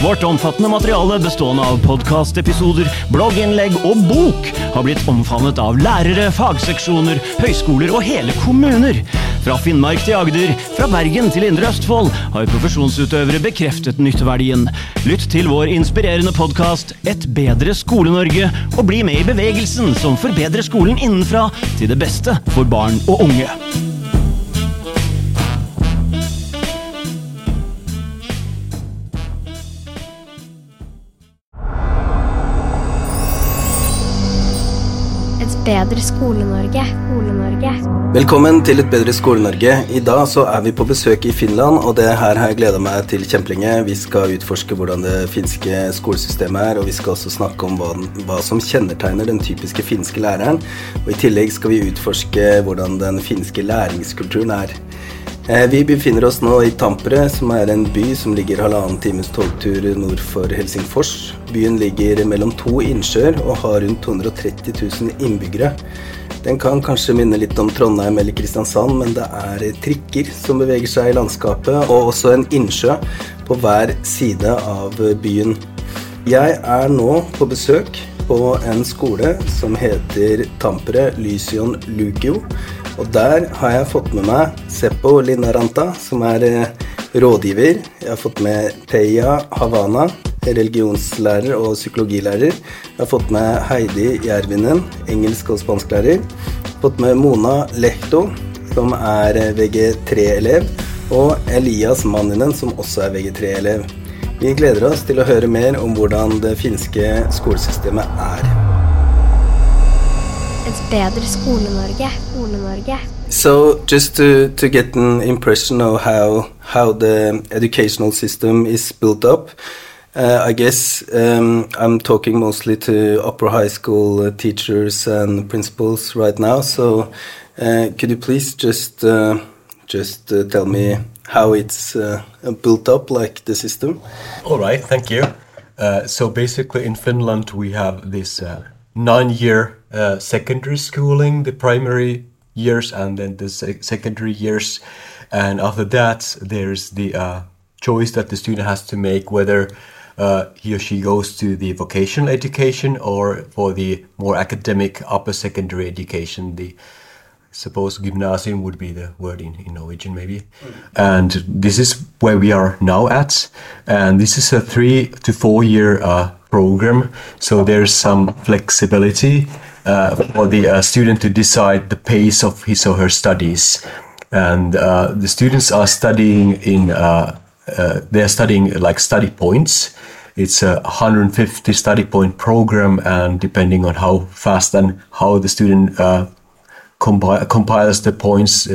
Vårt omfattende materiale bestående av podkastepisoder, blogginnlegg og bok har blitt omfavnet av lærere, fagseksjoner, høyskoler og hele kommuner. Fra Finnmark til Agder, fra Bergen til Indre Østfold har profesjonsutøvere bekreftet nytteverdien. Lytt til vår inspirerende podkast Et bedre Skole-Norge, og bli med i bevegelsen som forbedrer skolen innenfra til det beste for barn og unge. Bedre Skole-Norge. Skole-Norge. Velkommen til Et bedre Skole-Norge. I dag så er vi på besøk i Finland, og det her har jeg gleda meg til kjempelenge. Vi skal utforske hvordan det finske skolesystemet er, og vi skal også snakke om hva, hva som kjennetegner den typiske finske læreren. Og i tillegg skal vi utforske hvordan den finske læringskulturen er. Eh, Vi befinner oss nå i Tampere, som er en by som ligger halvannen times togtur nord for Helsingfors. Byen ligger mellom to innsjøer og har rundt 230 000 innbyggere. Den kan kanskje minne litt om Trondheim eller Kristiansand, men det er trikker som beveger seg i landskapet, og også en innsjø på hver side av byen. Jeg er nå på besøk på en skole som heter Tampere Lysion Lukio. Og der har jeg fått med meg Seppo Linnaranta, som er eh, rådgiver. Jeg har fått med Teya Havana, religionslærer og psykologilærer. Jeg har fått med Heidi Jervinen, engelsk- og spansklærer. Fått med Mona Lehto, som er eh, VG3-elev. Og Elias Manninen, som også er VG3-elev. Vi gleder oss til å høre mer om hvordan det finske skolesystemet er. Et bedre Skole-Norge. Skole-Norge. So, just to, to get an impression of how how the educational system is built up, uh, I guess um, I'm talking mostly to upper high school uh, teachers and principals right now. So, uh, could you please just uh, just uh, tell me how it's uh, built up, like the system? All right, thank you. Uh, so basically, in Finland, we have this uh, nine-year uh, secondary schooling, the primary years, and then the sec- secondary years, and after that, there's the uh, choice that the student has to make whether uh, he or she goes to the vocational education or for the more academic upper secondary education, the suppose gymnasium would be the word in, in Norwegian maybe. And this is where we are now at. And this is a three to four year uh, program. So there's some flexibility uh, for the uh, student to decide the pace of his or her studies. And uh, the students are studying in, uh, uh, they're studying like study points. It's a 150 study point program, and depending on how fast and how the student uh, compi- compiles the points,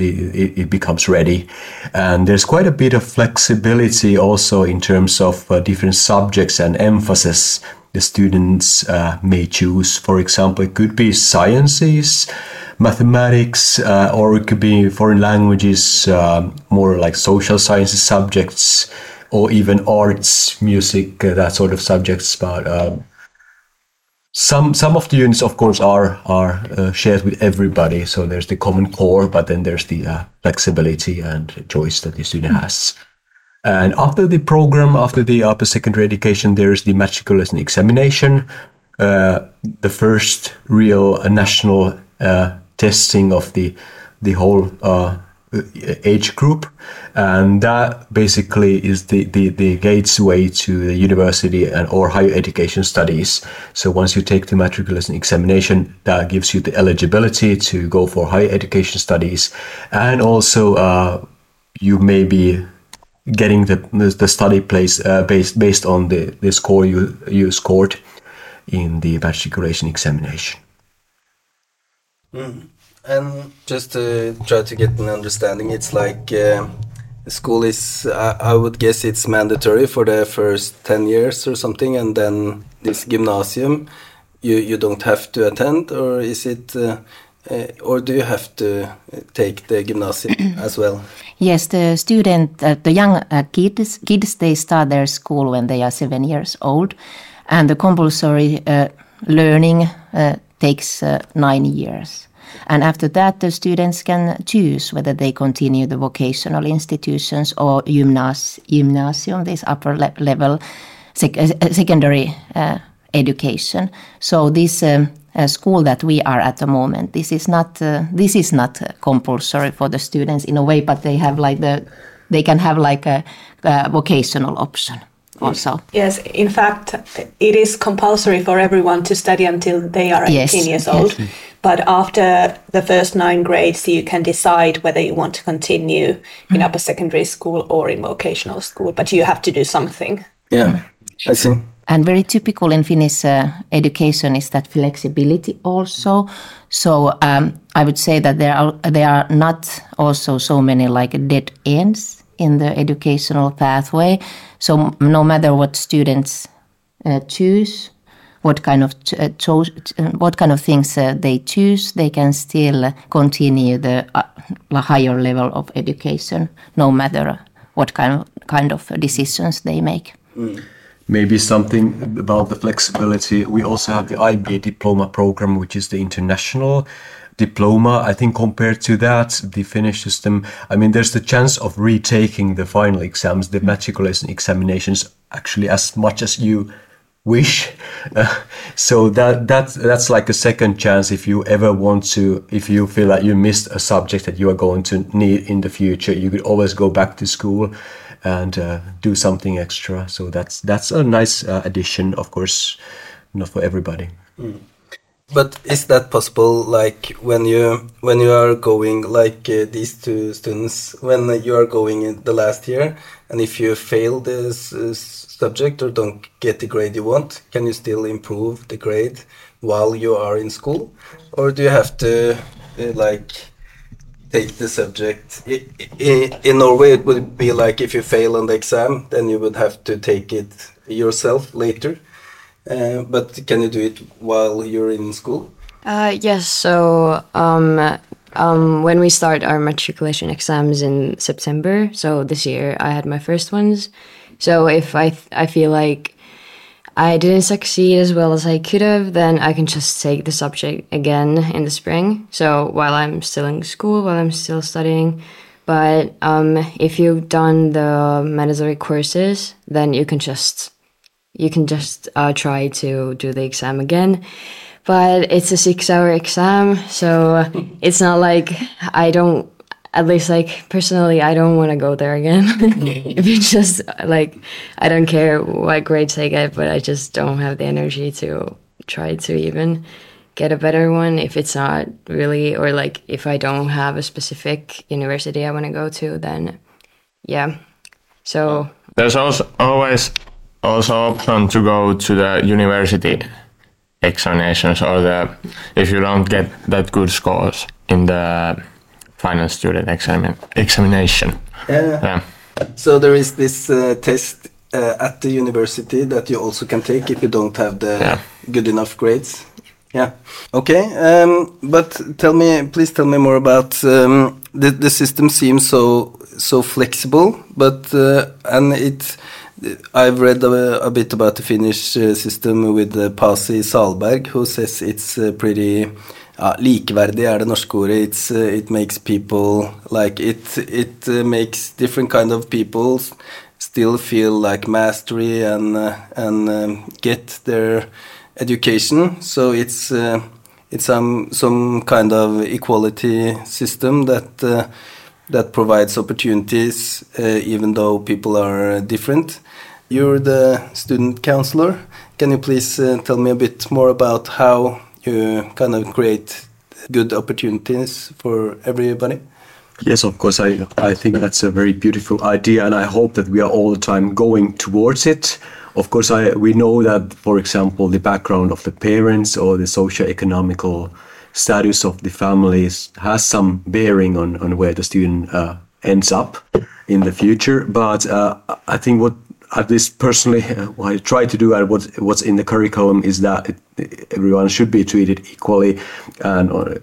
uh, it, it becomes ready. And there's quite a bit of flexibility also in terms of uh, different subjects and emphasis the students uh, may choose. For example, it could be sciences, mathematics, uh, or it could be foreign languages, uh, more like social sciences subjects, or even arts, music, uh, that sort of subjects. But um, some some of the units, of course, are are uh, shared with everybody. So there's the common core, but then there's the uh, flexibility and choice that the student has. And after the program, after the upper secondary education, there's the matriculation examination, uh, the first real uh, national uh, testing of the the whole uh, age group, and that basically is the, the, the gateway to the university and or higher education studies. So once you take the matriculation examination, that gives you the eligibility to go for higher education studies, and also uh, you may be getting the the study place uh, based based on the, the score you you scored in the matriculation examination. And just to try to get an understanding, it's like uh, school is, I, I would guess it's mandatory for the first 10 years or something, and then this gymnasium, you, you don't have to attend, or is it, uh, uh, or do you have to take the gymnasium as well? Yes, the student, uh, the young uh, kids, kids, they start their school when they are seven years old, and the compulsory uh, learning uh, takes uh, nine years. And after that, the students can choose whether they continue the vocational institutions or gymnas- gymnasium, this upper le- level sec- uh, secondary uh, education. So this um, uh, school that we are at the moment, this is not uh, this is not uh, compulsory for the students in a way, but they have like the they can have like a, a vocational option Mm. also. Yes, in fact, it is compulsory for everyone to study until they are 18 Yes, years yes. old. But after the first nine grades, you can decide whether you want to continue in mm. upper secondary school or in vocational school. But you have to do something. Yeah, I see. And very typical in Finnish uh, education is that flexibility also. So um, I would say that there are there are not also so many like dead ends in the educational pathway. So no matter what students uh, choose, what kind of uh, cho- uh, what kind of things uh, they choose, they can still continue the higher level of education, no matter what kind of kind of decisions they make. Maybe something about the flexibility. We also have the IB diploma program, which is the international diploma. I think compared to that, the Finnish system, I mean, there's the chance of retaking the final exams, the matriculation examinations, actually as much as you wish. So that that that's like a second chance if you ever want to, if you feel that you missed a subject that you are going to need in the future, you could always go back to school and uh, do something extra. So that's that's a nice uh, addition, of course, not for everybody. But is that possible? Like when you when you are going like uh, these two students when you are going in the last year, and if you fail this subject or don't get the grade you want, can you still improve the grade while you are in school, or do you have to uh, like take the subject? In Norway, it would be like if you fail on the exam, then you would have to take it yourself later. Uh, but can you do it while you're in school? Uh, yes, so um, um, when we start our matriculation exams in September, so this year I had my first ones. So if I I feel like I didn't succeed as well as I could have, then I can just take the subject again in the spring. So while I'm still in school, while I'm still studying. But um, if you've done the mandatory courses, then you can just you can just uh, try to do the exam again. But it's a six hour exam, so it's not like I don't, at least like personally, I don't want to go there again. Mm-hmm. if it's just like, I don't care what grades I get, but I just don't have the energy to try to even get a better one if it's not really, or like if I don't have a specific university I want to go to, then yeah. So There's also always also option to go to the university examinations or the if you don't get that good scores in the final student examin examination. Yeah. Yeah. So there is this uh, test uh, at the university that you also can take if you don't have the Yeah. good enough grades. Yeah. Okay. Um, but tell me, please tell me more about um, the the system. Seems so so flexible, but uh, and it. I've read a, a bit about the Finnish uh, system with uh, Pasi Sahlberg, who says it's uh, pretty uh, likeverdig er det norske ordet. Uh, it makes people like it. It uh, makes different kind of people still feel like mastery and uh, and um, get their education. So it's uh, it's some some kind of equality system that uh, that provides opportunities uh, even though people are different. You're the student counselor. Can you please tell me a bit more about how you kind of create good opportunities for everybody? Yes, of course. I I think that's a very beautiful idea, and I hope that we are all the time going towards it. Of course, I we know that, for example, the background of the parents or the socio-economical status of the families has some bearing on on where the student uh, ends up in the future. But uh, I think what at least personally uh, what I try to do and what what's in the curriculum is that it, everyone should be treated equally and. Uh,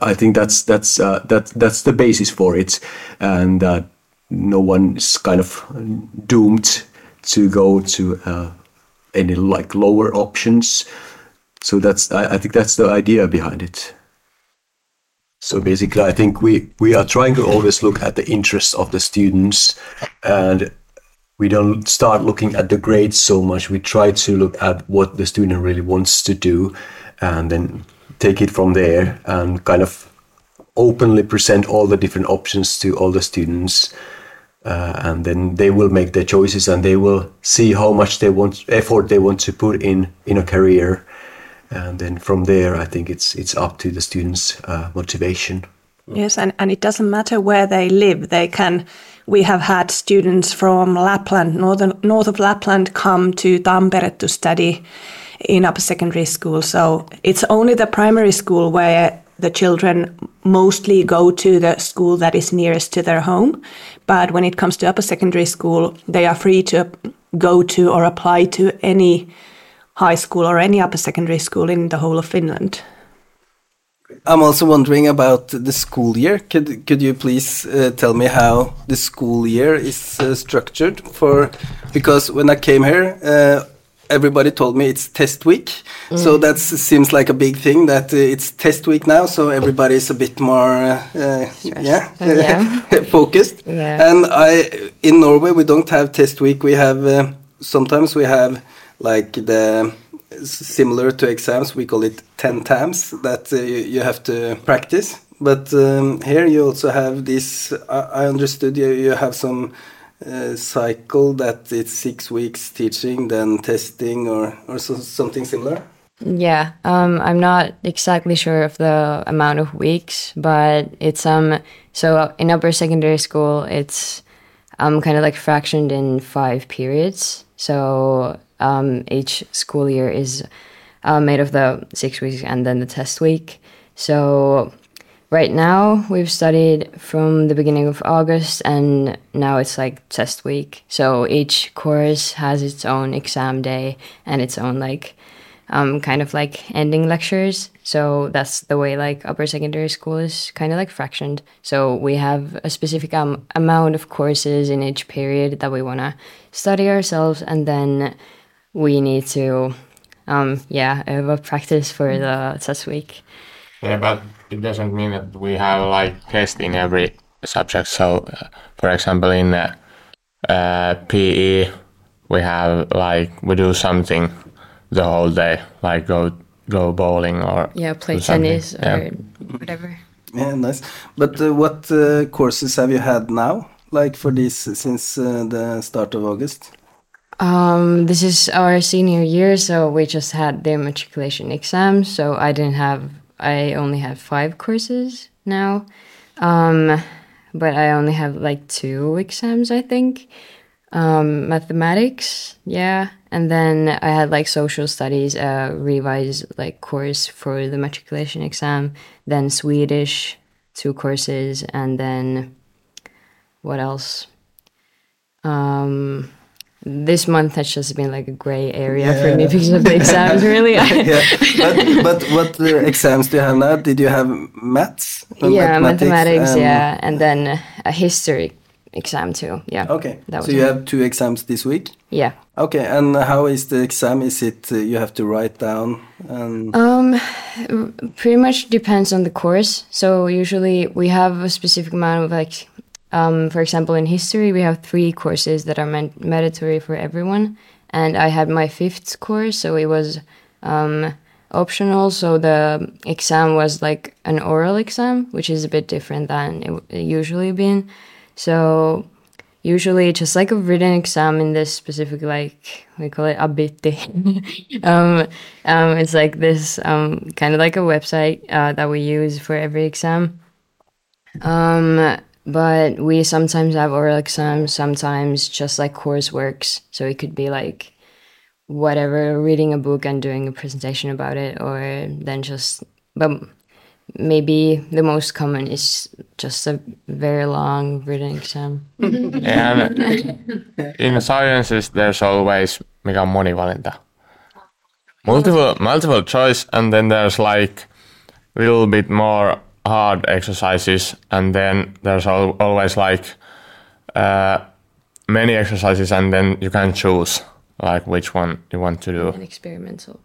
I think that's that's uh, that that's the basis for it, and that no one is kind of doomed to go to uh, any like lower options. so that's I, I think that's the idea behind it. So basically, I think we we are trying to always look at the interests of the students, and we don't start looking at the grades so much. We try to look at what the student really wants to do, and then take it from there and kind of openly present all the different options to all the students uh, and then they will make their choices and they will see how much they want effort they want to put in in a career and then from there i think it's it's up to the students uh, motivation Yes, and, and it doesn't matter where they live. They can. We have had students from Lapland, northern north of Lapland, come to Tampere to study in upper secondary school. So it's only the primary school where the children mostly go to the school that is nearest to their home. But when it comes to upper secondary school, they are free to go to or apply to any high school or any upper secondary school in the whole of Finland. I'm also wondering about the school year. Could could you please uh, tell me how the school year is uh, structured for? Because when I came here, uh, everybody told me it's test week, so that seems like a big thing. That uh, it's test week now, so everybody is a bit more, uh, yeah, Yeah. focused. Yeah. And I in Norway we don't have test week. We have uh, sometimes we have like the similar to exams we call it 10 times that uh, you, have to practice but um, here you also have this i, I understood you, you have some uh, cycle that it's six weeks teaching then testing or, or so, something similar Yeah, um, I'm not exactly sure of the amount of weeks, but it's um. So in upper secondary school, it's um kind of like fractioned in five periods. So um, each school year is uh, made of the six weeks and then the test week. So right now we've studied from the beginning of August and now it's like test week. So each course has its own exam day and its own like um, kind of like ending lectures. So that's the way like upper secondary school is kind of like fractioned. So we have a specific um, amount of courses in each period that we want to study ourselves, and then we need to, um, yeah, have a practice for the test week. Yeah, but it doesn't mean that we have like test in every subject. So, uh, for example, in uh, uh, PE, we have like we do something the whole day, like go go bowling or Yeah, play do something. tennis Yeah. or whatever. yeah nice but uh, what uh, courses have you had now like for this since uh, the start of august Um, this is our senior year, so we just had the matriculation exam. So I didn't have, I only have five courses now. Um, but I only have like two exams, I think. Um, mathematics, yeah. And then I had like social studies, a revised like course for the matriculation exam. Then Swedish, two courses, and then what else? Um, this month has just been like a gray area for me because of the exams, really. yeah but, but what uh, exams do you have now did you have maths yeah, mathematics, and- yeah, and then a history exam too. Yeah. okay That so you it. have two exams this week Yeah. Okay, and how is the exam? Is it uh, you have to write down and Um, pretty much depends on the course. So usually we have a specific amount of like, um, for example, in history we have three courses that are man- mandatory for everyone, and I had my fifth course, so it was um, optional. So the exam was like an oral exam, which is a bit different than it, usually been. So usually just like a written exam in this specific like we call it abitti um, um, it's like this um, kind of like a website uh, that we use for every exam um, but we sometimes have oral exams sometimes just like courseworks so it could be like whatever reading a book and doing a presentation about it or then just but maybe the most common is just a very long written exam And in sciences, there's always mikä on monivalinta. Multiple multiple choice, and then there's like a little bit more hard exercises, and then there's al- always like uh, many exercises, and then you can choose like which one you want to do. and experimental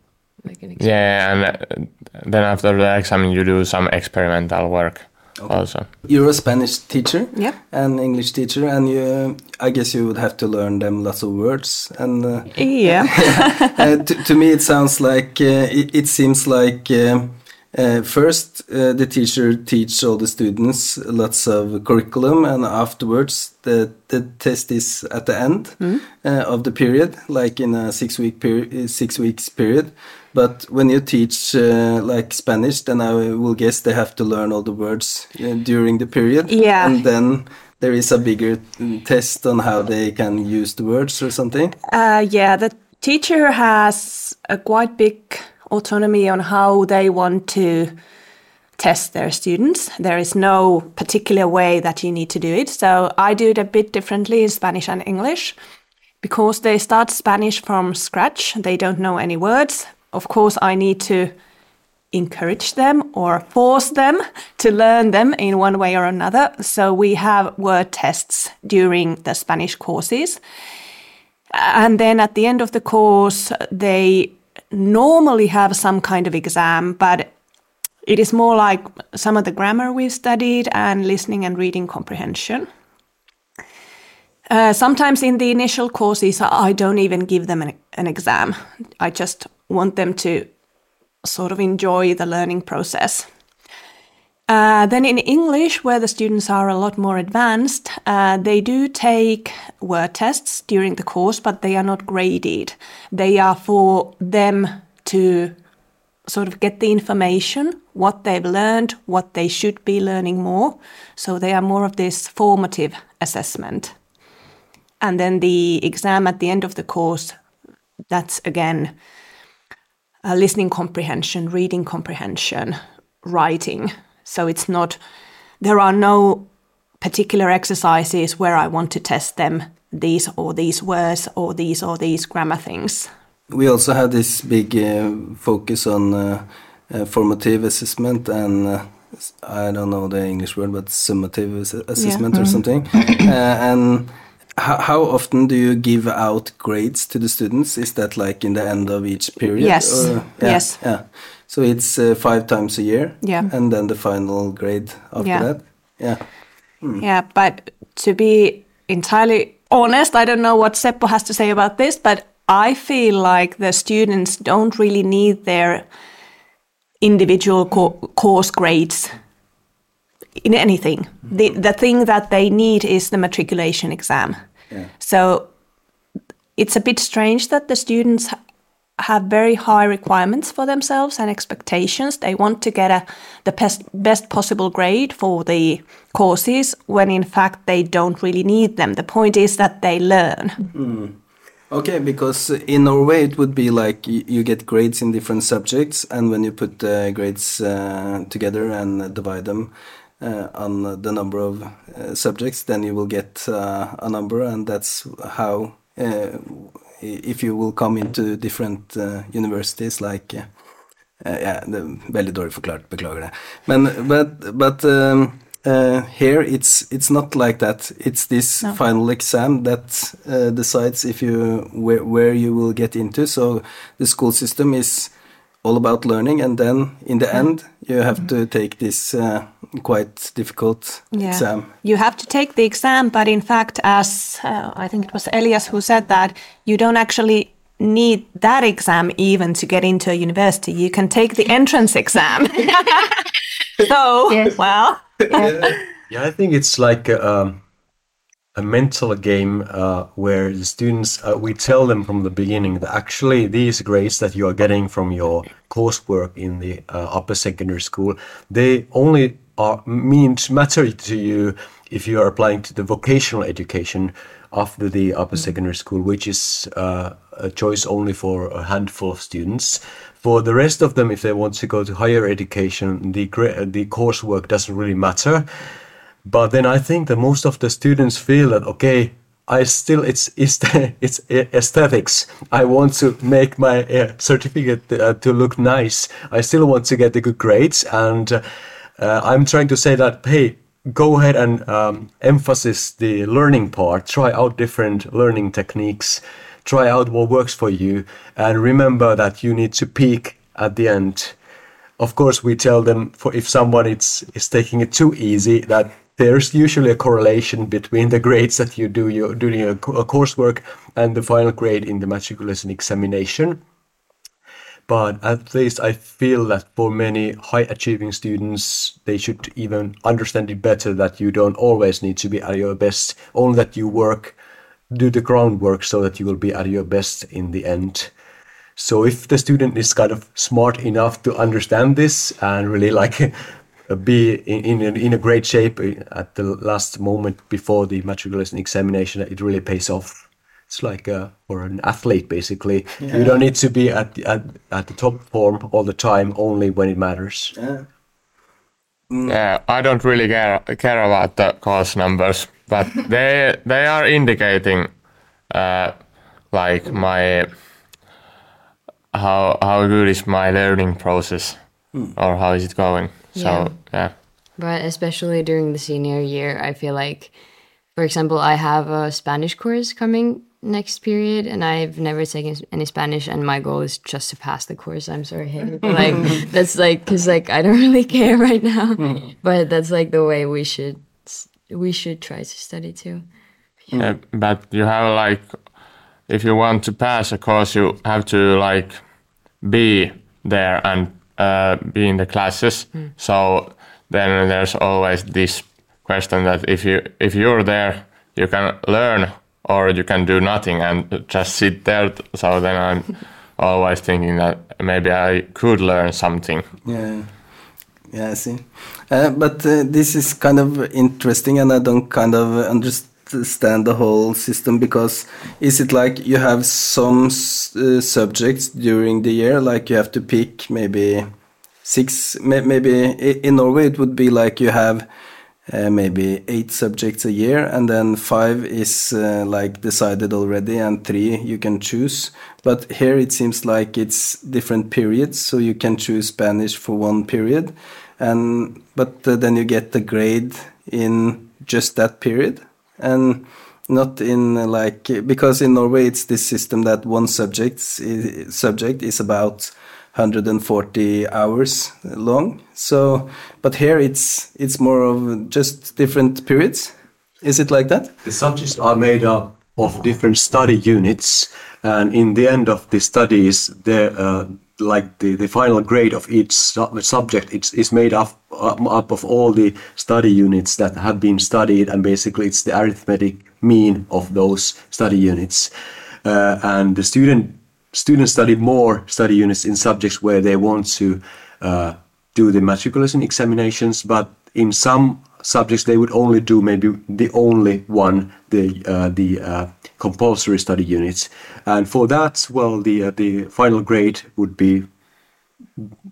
like an exam. Yeah, and uh, then after the exam, you do some experimental work also. You're a Spanish teacher yeah, and English teacher, and you, I guess you would have to learn them lots of words. And uh, Yeah. uh, to, to me, it sounds like uh, it, it seems like um uh, first uh, the teacher teach all the students lots of curriculum, and afterwards the the test is at the end uh, of the period, like in a six week period, six weeks period. But when you teach uh, like Spanish, then I will guess they have to learn all the words uh, during the period. Yeah. and then there is a bigger mm, test on how they can use the words or something. Uh, yeah, the teacher has a quite big autonomy on how they want to test their students. There is no particular way that you need to do it. So I do it a bit differently in Spanish and English because they start Spanish from scratch. They don't know any words. Of course, I need to encourage them or force them to learn them in one way or another. So we have word tests during the Spanish courses. And then at the end of the course, they normally have some kind of exam, but it is more like some of the grammar we studied and listening and reading comprehension. Uh, sometimes in the initial courses, I don't even give them an, an exam. I just want them to sort of enjoy the learning process. Uh, then in English, where the students are a lot more advanced, uh, they do take word tests during the course, but they are not graded. They are for them to sort of get the information, what they've learned, what they should be learning more. So they are more of this formative assessment. And then the exam at the end of the course, that's again uh, listening comprehension, reading comprehension, writing. So it's not, there are no particular exercises where I want to test them these or these words or these or these grammar things. We also have this big uh, focus on uh, uh, formative assessment and uh, I don't know the English word, but summative ass- assessment or something. uh, and how, how often do you give out grades to the students? Is that like in the end of each period? Yes. Or- yeah, Yes. Yeah. So it's uh, five times a year. Yeah. And then the final grade after Yeah. that. Yeah. Yeah, but to be entirely honest, I don't know what Seppo has to say about this, but I feel like the students don't really need their individual co- course grades in anything. The, the thing that they need is the matriculation exam. So it's a bit strange that the students have very high requirements for themselves and expectations. They want to get a, the best, best possible grade for the courses when in fact they don't really need them. The point is that they learn. Okay, because in Norway it would be like you get grades in different subjects, and when you put the grades uh, together and divide them uh, on the number of uh, subjects, then you will get uh, a number, and that's how uh, if you will come into different uh, universities like. Uh, uh, ja, det er veldig dårlig forklart, beklager det. Men but, but um, uh, here it's it's not like that. It's this final exam that uh, decides if you where, where you will get into. So the school system is all about learning, and then in the end you have to take this uh, quite difficult exam. You have to take the exam, but in fact, as uh, I think it was Elias who said that, you don't actually need that exam even to get into a university. You can take the entrance exam. so, well, Yeah, I think it's like um, a mental game uh, where the students, uh, we tell them from the beginning that actually these grades that you are getting from your coursework in the uh, upper secondary school, they only are means matter to you if you are applying to the vocational education after the upper secondary school, which is uh, a choice only for a handful of students. For the rest of them, if they want to go to higher education, the gra- the coursework doesn't really matter. But then I think that most of the students feel that okay, I still it's it's it's aesthetics. I want to make my uh, certificate uh, to look nice. I still want to get the good grades, and uh, I'm trying to say that hey, go ahead and um, emphasize the learning part. Try out different learning techniques. Try out what works for you, and remember that you need to peak at the end. Of course, we tell them for if someone is is taking it too easy that there's usually a correlation between the grades that you do your doing a, a coursework and the final grade in the matriculation examination. But at least I feel that for many high achieving students, they should even understand it better that you don't always need to be at your best, only that you work, do the groundwork so that you will be at your best in the end. So if the student is kind of smart enough to understand this and really like be in, in, a, in a great shape at the last moment before the matriculation examination, it really pays off. It's like uh, for an athlete, basically. Yeah. You don't need to be at, the- at at the top form all the time, only when it matters. Yeah, I don't really care care about the course numbers, but they they are indicating uh, like my how how good is my learning process or how is it going. So Yeah. yeah. But especially during the senior year, I feel like, for example, I have a Spanish course coming next period, and I've never taken any Spanish, and my goal is just to pass the course. I'm sorry, but like that's like because like I don't really care right now, but that's like the way we should we should try to study too. Yeah, but you have like, if you want to pass a course, you have to like be there and uh, be in the classes. So then there's always this question that if you if you're there, you can learn or you can do nothing and just sit there. So then I'm always thinking that maybe I could learn something. Yeah, yeah, I see. Uh, but uh, this is kind of interesting, and I don't kind of understand the whole system because is it like you have some uh, subjects during the year, like you have to pick maybe six, may- maybe in Norway it would be like you have uh, maybe eight subjects a year, and then five is uh, like decided already, and three you can choose. But here it seems like it's different periods, so you can choose Spanish for one period, and but uh, then you get the grade in just that period, and not in like because in Norway it's this system that one subject subject is about 140 hours long. So, but here it's it's more of just different periods. Is it like that? The subjects are made up of different study units, and in the end of the studies, the uh, like the, the final grade of each su- subject it's, is made up, up of all the study units that have been studied, and basically it's the arithmetic mean of those study units. Uh, and the student students study more study units in subjects where they want to uh, do the matriculation examinations, but in some subjects they would only do maybe the only one, the uh, the uh, compulsory study units, and for that, well, the uh, the final grade would be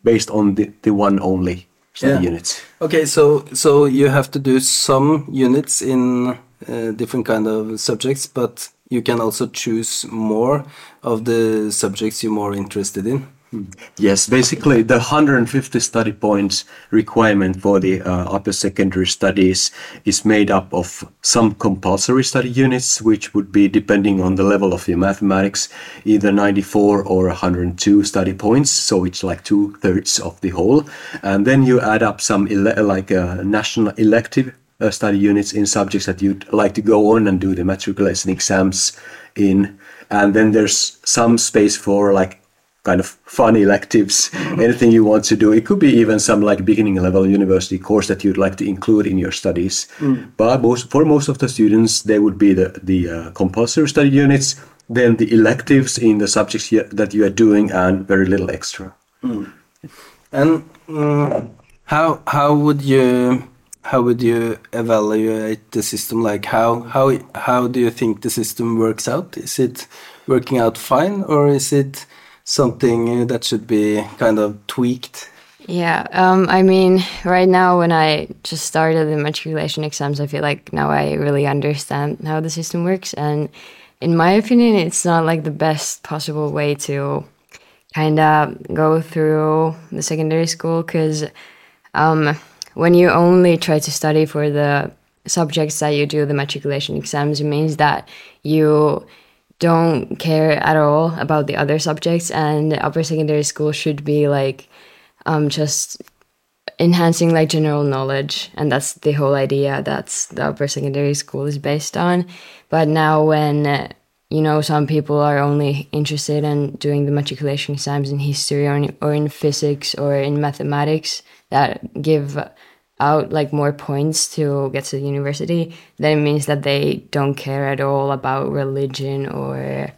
based on the, the one only study Yeah. units. Okay, so so you have to do some units in uh, different kind of subjects, but you can also choose more of the subjects you're more interested in. Yes, basically the 150 study points requirement for the uh, upper secondary studies is made up of some compulsory study units, which would be depending on the level of your mathematics, either 94 or 102 study points. So it's like two thirds of the whole. And then you add up some ele- like uh, national elective uh, study units in subjects that you'd like to go on and do the matriculation exams in. And then there's some space for like kind of fun electives, anything you want to do. It could be even some like beginning level university course that you'd like to include in your studies. But most, for most of the students, they would be the, the uh, compulsory study units, then the electives in the subjects you, that you are doing, and very little extra. And mm, how how would you how would you evaluate the system? Like how how how do you think the system works out? Is it working out fine, or is it something that should be kind of tweaked? Yeah, um, I mean, right now when I just started the matriculation exams, I feel like now I really understand how the system works. And in my opinion, it's not like the best possible way to kind of go through the secondary school because um, when you only try to study for the subjects that you do the matriculation exams, it means that you don't care at all about the other subjects, and upper secondary school should be like um, just enhancing like general knowledge, and that's the whole idea that's the upper secondary school is based on. But now when you know some people are only interested in doing the matriculation exams in history or in, or in physics or in mathematics that give out like more points to get to the university, then it means that they don't care at all about religion or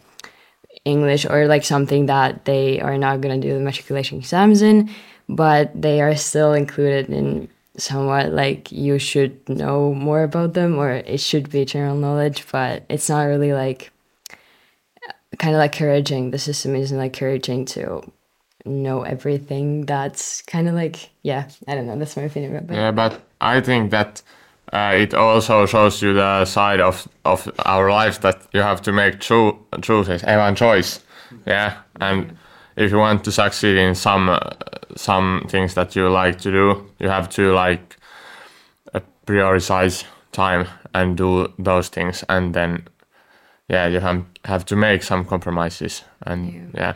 English or like something that they are not going to do the matriculation exams in, but they are still included in somewhat like you should know more about them or it should be general knowledge, but it's not really like kind of like encouraging. The system isn't like encouraging to know everything. That's kind of like, yeah, I don't know. That's my opinion about. Yeah, but I think that uh, it also shows you the side of, of our lives that you have to make true choices, a choice. Yeah, and if you want to succeed in some uh, some things that you like to do, you have to like uh, prioritize time and do those things, and then yeah, you have have to make some compromises, and yeah. Yeah,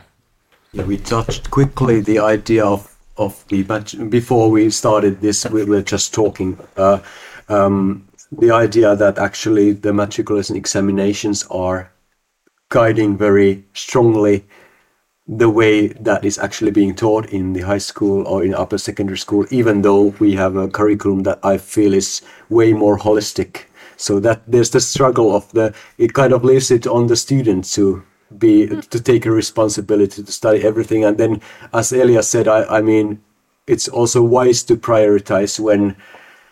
we touched quickly the idea of of the before we started this we were just talking uh, um, the idea that actually the matriculation examinations are guiding very strongly the way that is actually being taught in the high school or in upper secondary school even though we have a curriculum that i feel is way more holistic. So that there's the struggle of the it kind of leaves it on the students to be to take a responsibility to study everything and then as Elia said I, I mean it's also wise to prioritize when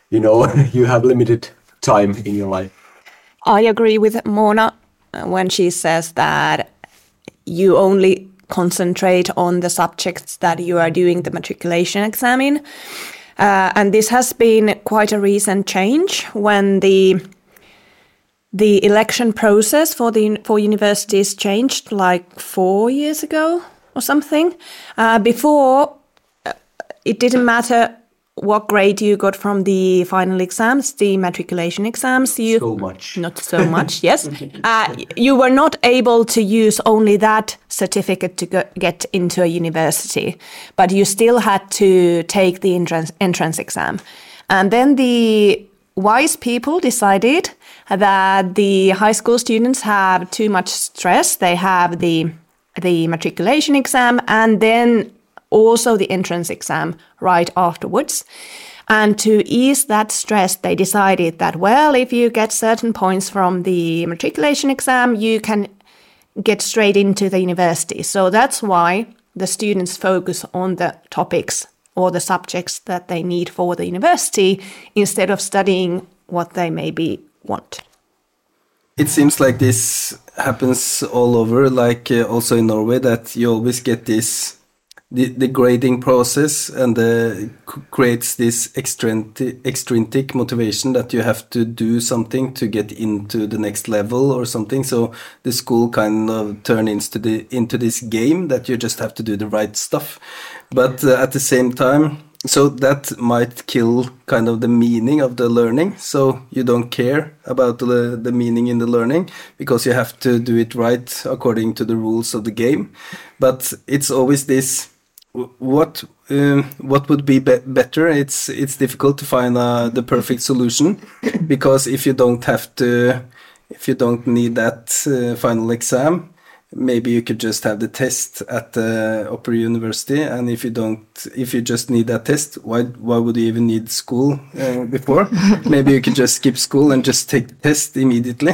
you know you have limited time in your life I agree with Mona uh, when she says that you only concentrate on the subjects that you are doing the matriculation exam in. Uh, and this has been quite a recent change when the the election process for the for universities changed like four years ago or something. Uh, before, uh, it didn't matter what grade you got from the final exams, the matriculation exams. You so much, not so much. yes, uh, you were not able to use only that certificate to go, get into a university, but you still had to take the entrance entrance exam, and then the wise people decided that the high school students have too much stress. They have the the matriculation exam and then also the entrance exam right afterwards. And to ease that stress, they decided that, well, if you get certain points from the matriculation exam, you can get straight into the university. So that's why the students focus on the topics or the subjects that they need for the university instead of studying what they maybe want. It seems like this happens all over, like uh, also in Norway, that you always get this the, the grading process and the, creates this extrinsic, extrinsic motivation that you have to do something to get into the next level or something. So the school kind of turns into the into this game that you just have to do the right stuff. But uh, at the same time, so that might kill kind of the meaning of the learning. So you don't care about the, the meaning in the learning because you have to do it right according to the rules of the game. But it's always this what um, what would be, be better? It's it's difficult to find uh, the perfect solution because if you don't have to if you don't need that uh, final exam maybe you could just have the test at the upper university and if you don't if you just need that test why why would you even need school uh, before? Maybe you could just skip school and just take the test immediately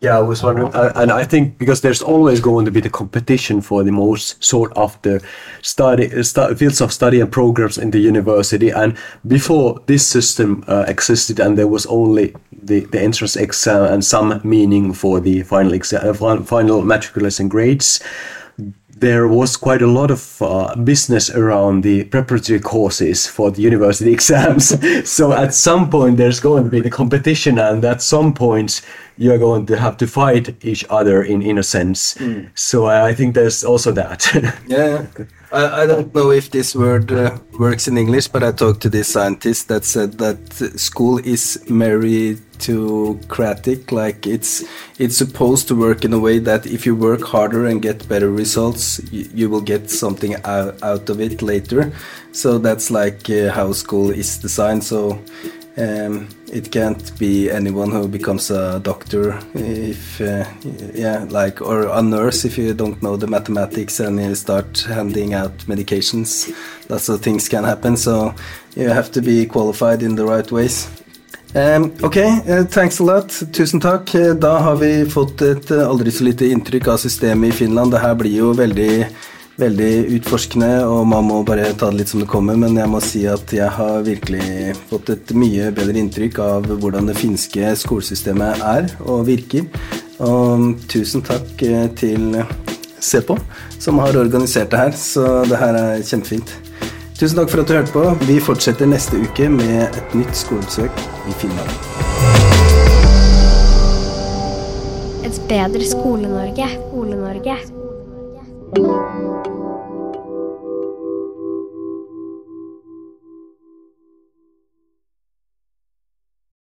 yeah i was wondering uh, and i think because there's always going to be the competition for the most sought after study st fields of study and programs in the university and before this system uh, existed and there was only the, the entrance exam and some meaning for the final exam, uh, final matriculation grades. There was quite a lot of uh, business around the preparatory courses for the university exams. so at some point, there's going to be the competition, and at some point, you're going to have to fight each other in in a sense. So I, I think there's also that. Yeah, I, I don't know if this word uh, works in English, but I talked to this scientist that said that school is meritocratic. Like it's it's supposed to work in a way that if you work harder and get better results, you, you will get something out, out of it later. So that's like uh, how school is designed. So. Um, it can't be anyone who becomes a doctor if uh, yeah like or a nurse if you don't know the mathematics and you start handing out medications lots of things can happen so you have to be qualified in the right ways Um, ok, uh, thanks a lot. Tusen takk. Eh, Da har vi fått et eh, aldri så lite inntrykk av systemet i Finland. Det her blir jo veldig, veldig utforskende, og man må bare ta det litt som det kommer. Men jeg må si at jeg har virkelig fått et mye bedre inntrykk av hvordan det finske skolesystemet er og virker. Og tusen takk eh, til Sepo, som har organisert det her. Så det her er kjempefint. Tusen takk for at du hørte på. Vi fortsetter neste uke med et nytt skolebesøk i Finland. Et bedre Skole-Norge. Skole-Norge. Thank you.